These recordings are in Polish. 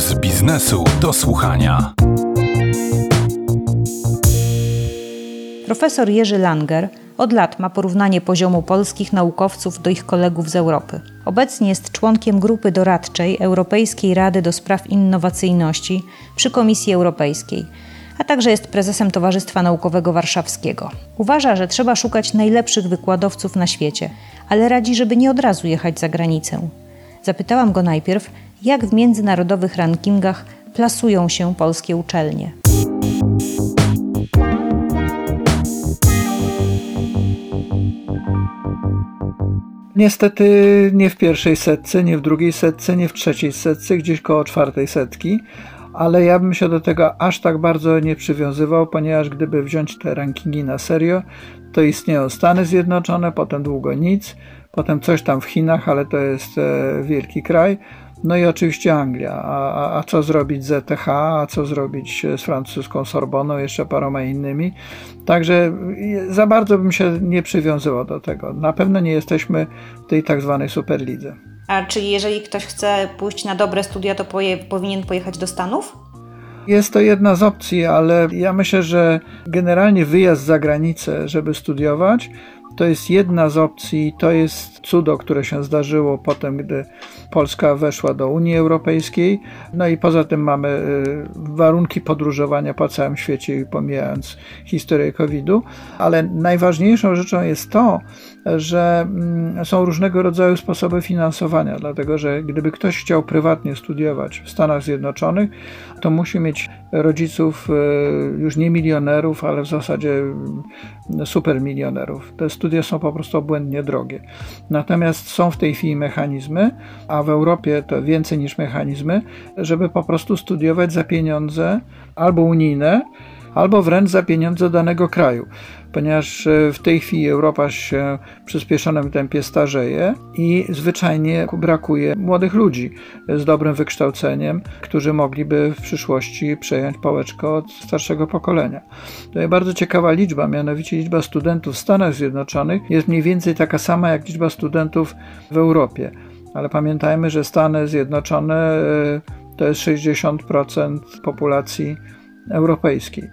z biznesu do słuchania. Profesor Jerzy Langer od lat ma porównanie poziomu polskich naukowców do ich kolegów z Europy. Obecnie jest członkiem grupy doradczej Europejskiej Rady do Spraw Innowacyjności przy Komisji Europejskiej, a także jest prezesem Towarzystwa Naukowego Warszawskiego. Uważa, że trzeba szukać najlepszych wykładowców na świecie, ale radzi, żeby nie od razu jechać za granicę. Zapytałam go najpierw, jak w międzynarodowych rankingach plasują się polskie uczelnie. Niestety nie w pierwszej setce, nie w drugiej setce, nie w trzeciej setce, gdzieś koło czwartej setki, ale ja bym się do tego aż tak bardzo nie przywiązywał, ponieważ gdyby wziąć te rankingi na serio, to istnieją Stany Zjednoczone, potem długo nic, potem coś tam w Chinach, ale to jest e, wielki kraj, no i oczywiście Anglia. A, a, a, co zrobić z ETH, a co zrobić z francuską Sorboną, jeszcze paroma innymi. Także za bardzo bym się nie przywiązywał do tego. Na pewno nie jesteśmy w tej tak zwanej superlidze. A czyli jeżeli ktoś chce pójść na dobre studia, to poje, powinien pojechać do Stanów? Jest to jedna z opcji, ale ja myślę, że generalnie wyjazd za granicę, żeby studiować, to jest jedna z opcji, to jest cudo, które się zdarzyło potem, gdy Polska weszła do Unii Europejskiej. No i poza tym mamy y, warunki podróżowania po całym świecie, pomijając historię COVID-u, ale najważniejszą rzeczą jest to, że mm, są różnego rodzaju sposoby finansowania, dlatego że gdyby ktoś chciał prywatnie studiować w Stanach Zjednoczonych, to musi mieć rodziców y, już nie milionerów, ale w zasadzie mm, supermilionerów. Te studia są po prostu obłędnie drogie. Natomiast są w tej chwili mechanizmy, a w Europie to więcej niż mechanizmy, żeby po prostu studiować za pieniądze albo unijne, albo wręcz za pieniądze danego kraju, ponieważ e, w tej chwili Europa się w przyspieszonym tempie starzeje i zwyczajnie brakuje młodych ludzi z dobrym wykształceniem, którzy mogliby w przyszłości przejąć pałeczkę od starszego pokolenia. To jest bardzo ciekawa liczba, mianowicie liczba studentów w Stanach Zjednoczonych jest mniej więcej taka sama jak liczba studentów w Europie. Ale pamiętajmy, że Stany Zjednoczone e, to jest 60% populacji europejskiej.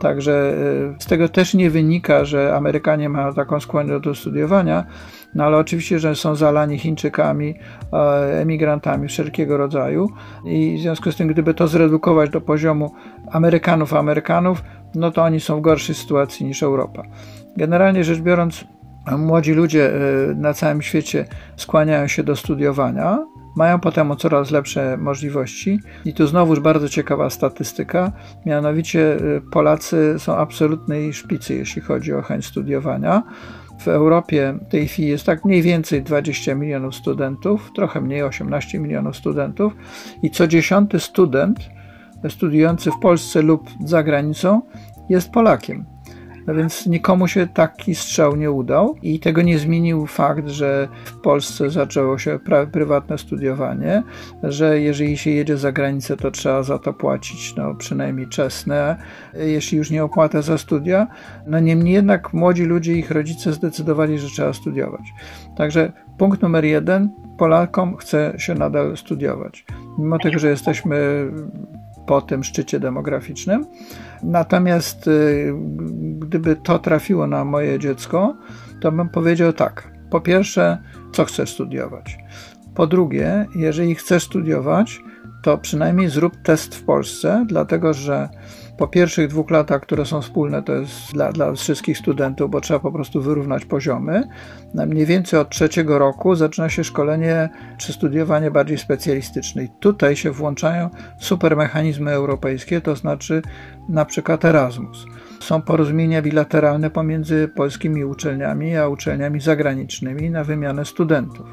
Także e, z tego też nie wynika, że Amerykanie mają taką skłonność do studiowania, no ale oczywiście, że są zalani Chińczykami, e, emigrantami wszelkiego rodzaju i w związku z tym, gdyby to zredukować do poziomu Amerykanów, Amerykanów, no to oni są w gorszej sytuacji niż Europa. Generalnie rzecz biorąc, młodzi ludzie e, na całym świecie skłaniają się do studiowania, mają potem coraz lepsze możliwości. I tu znowuż bardzo ciekawa statystyka, mianowicie y, Polacy są absolutnej szpicy, jeśli chodzi o chęć studiowania. W Europie w tej chwili jest tak mniej więcej 20 milionów studentów, trochę mniej 18 milionów studentów i co dziesiąty student studiujący w Polsce lub za granicą jest Polakiem. No więc nikomu się taki strzał nie udał i tego nie zmienił fakt, że w Polsce zaczęło się prywatne studiowanie, że jeżeli się jedzie za granicę, to trzeba za to płacić no, przynajmniej czesne, jeśli już nie opłatę za studia. No niemniej jednak młodzi ludzie i ich rodzice zdecydowali, że trzeba studiować. Także punkt numer jeden, Polakom chce się nadal studiować. Mimo tego, że jesteśmy po tym szczycie demograficznym. Natomiast y, gdyby to trafiło na moje dziecko, to bym powiedział tak. Po pierwsze, co chcesz studiować? Po drugie, jeżeli chcesz studiować, to przynajmniej zrób test w Polsce, dlatego że po pierwszych dwóch latach, które są wspólne, to jest dla, dla wszystkich studentów, bo trzeba po prostu wyrównać poziomy. Mniej więcej od trzeciego roku zaczyna się szkolenie czy studiowanie bardziej specjalistyczne. I tutaj się włączają super mechanizmy europejskie, to znaczy na przykład Erasmus. Są porozumienia bilateralne pomiędzy polskimi uczelniami a uczelniami zagranicznymi na wymianę studentów.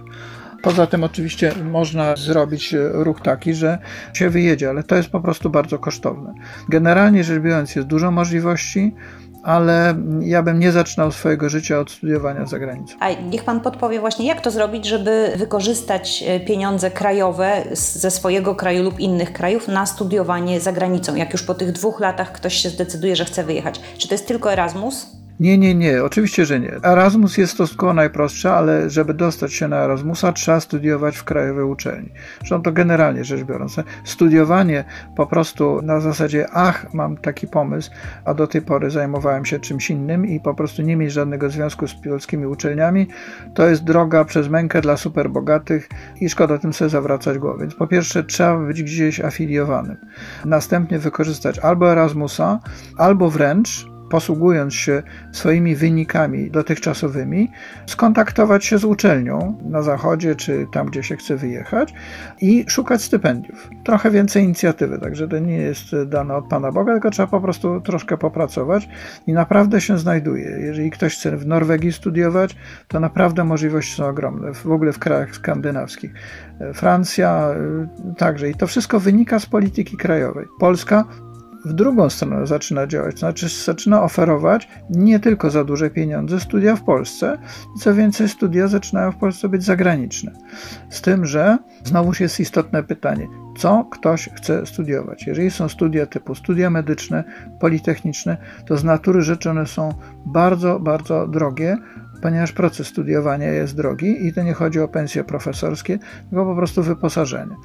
Poza tym oczywiście można zrobić ruch taki, że się wyjedzie, ale to jest po prostu bardzo kosztowne. Generalnie rzecz biorąc jest dużo możliwości, ale ja bym nie zaczynał swojego życia od studiowania za granicą. A niech Pan podpowie właśnie, jak to zrobić, żeby wykorzystać e, pieniądze krajowe ze swojego kraju lub innych krajów na studiowanie za granicą, jak już po tych dwóch latach ktoś się zdecyduje, że chce wyjechać. Czy to jest tylko Erasmus? Nie, nie, nie, oczywiście, że nie. Erasmus jest to szkoła najprostsza, ale żeby dostać się na Erasmusa, trzeba studiować w krajowej uczelni. Zresztą to generalnie rzecz biorąc. Studiowanie po prostu na zasadzie, ach, mam taki pomysł, a do tej pory zajmowałem się czymś innym i po prostu nie mieć żadnego związku z polskimi uczelniami, to jest droga przez mękę dla superbogatych i szkoda tym sobie zawracać głowę. Więc po pierwsze, trzeba być gdzieś afiliowanym. Następnie wykorzystać albo Erasmusa, albo wręcz posługując się swoimi wynikami dotychczasowymi, skontaktować się z uczelnią na zachodzie czy tam, gdzie się chce wyjechać i szukać stypendiów. Trochę więcej inicjatywy, także to nie jest dane od Pana Boga, tylko trzeba po prostu troszkę popracować i naprawdę się znajduje. Jeżeli ktoś chce w Norwegii studiować, to naprawdę możliwości są ogromne, w ogóle w krajach skandynawskich. Francja także i to wszystko wynika z polityki krajowej. Polska w drugą stronę zaczyna działać, to znaczy zaczyna oferować nie tylko za duże pieniądze studia w Polsce, co więcej, studia zaczynają w Polsce być zagraniczne. Z tym, że znowuż jest istotne pytanie, co ktoś chce studiować. Jeżeli są studia typu studia medyczne, politechniczne, to z natury rzeczy one są bardzo, bardzo drogie, ponieważ proces studiowania jest drogi i to nie chodzi o pensje profesorskie, tylko po prostu wyposażenie.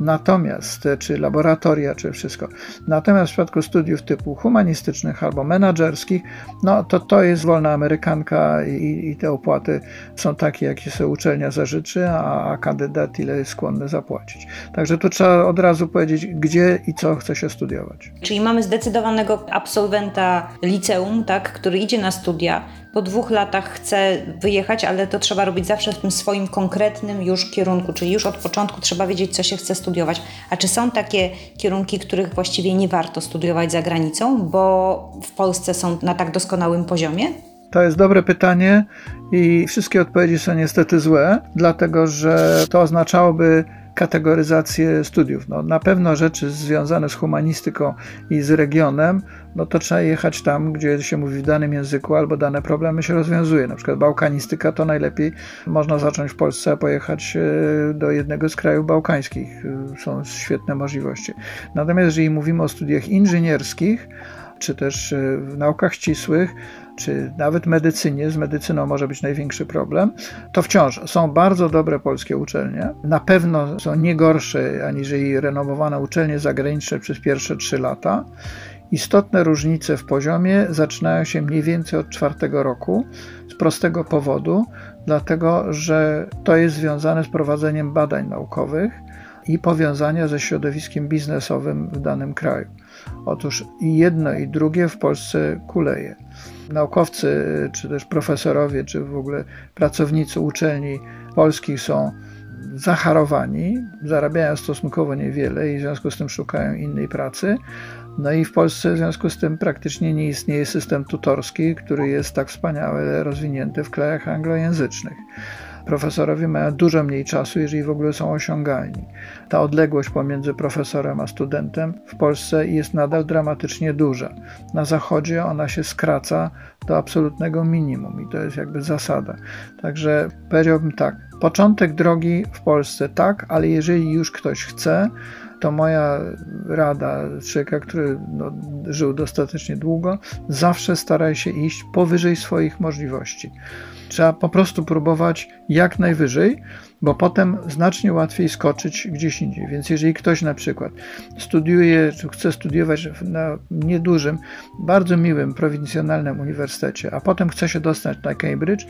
Natomiast, czy laboratoria, czy wszystko. Natomiast w przypadku studiów typu humanistycznych albo menedżerskich, no to to jest wolna amerykanka i, i te opłaty są takie, jakie sobie uczelnia zażyczy, a, a kandydat ile jest skłonny zapłacić. Także tu trzeba od razu powiedzieć, gdzie i co chce się studiować. Czyli mamy zdecydowanego absolwenta liceum, tak, który idzie na studia, po dwóch latach chce wyjechać, ale to trzeba robić zawsze w tym swoim konkretnym już kierunku, czyli już od początku trzeba wiedzieć, co się chce studiować. A czy są takie kierunki, których właściwie nie warto studiować za granicą, bo w Polsce są na tak doskonałym poziomie? To jest dobre pytanie i wszystkie odpowiedzi są niestety złe, dlatego że to oznaczałoby kategoryzację studiów. No, na pewno rzeczy związane z humanistyką i z regionem, no to trzeba jechać tam, gdzie się mówi w danym języku albo dane problemy się rozwiązuje. Na przykład bałkanistyka to najlepiej można zacząć w Polsce, a pojechać e, do jednego z krajów bałkańskich. E, są świetne możliwości. Natomiast jeżeli mówimy o studiach inżynierskich, czy też e, w naukach ścisłych, czy nawet medycynie, z medycyną może być największy problem, to wciąż są bardzo dobre polskie uczelnie. Na pewno są nie gorsze aniżeli renomowane uczelnie zagraniczne przez pierwsze trzy lata. Istotne różnice w poziomie zaczynają się mniej więcej od czwartego roku z prostego powodu, dlatego że to jest związane z prowadzeniem badań naukowych i powiązania ze środowiskiem biznesowym w danym kraju. Otóż i jedno, i drugie w Polsce kuleje. Naukowcy, czy też profesorowie, czy w ogóle pracownicy uczelni polskich są zacharowani, zarabiają stosunkowo niewiele i w związku z tym szukają innej pracy. No i w Polsce w związku z tym praktycznie nie istnieje system tutorski, który jest tak wspaniale rozwinięty w krajach anglojęzycznych profesorowie mają dużo mniej czasu, jeżeli w ogóle są osiągalni. Ta odległość pomiędzy profesorem a studentem w Polsce jest nadal dramatycznie duża. Na Zachodzie ona się skraca do absolutnego minimum i to jest jakby zasada. Także powiedziałbym tak, początek drogi w Polsce tak, ale jeżeli już ktoś chce, to moja rada człowieka, który no, żył dostatecznie długo, zawsze staraj się iść powyżej swoich możliwości. Trzeba po prostu próbować jak najwyżej, bo potem znacznie łatwiej skoczyć gdzieś indziej. Więc jeżeli ktoś na przykład studiuje, czy chce studiować na niedużym, bardzo miłym, prowincjonalnym uniwersytecie, a potem chce się dostać na Cambridge,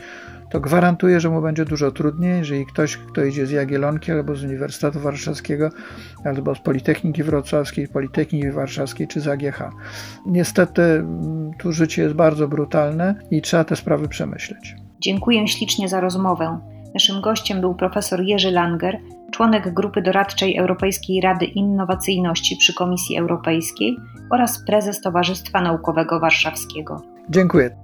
to gwarantuję, że mu będzie dużo trudniej, jeżeli ktoś, kto idzie z Jagiellonki albo z Uniwersytetu Warszawskiego, albo z Politechniki Wrocławskiej, Politechniki Warszawskiej czy z AGH. Niestety mm, tu życie jest bardzo brutalne i trzeba te sprawy przemyśleć. Dziękuję ślicznie za rozmowę. Naszym gościem był profesor Jerzy Langer, członek grupy doradczej Europejskiej Rady Innowacyjności przy Komisji Europejskiej oraz prezes Towarzystwa Naukowego Warszawskiego. Dziękuję.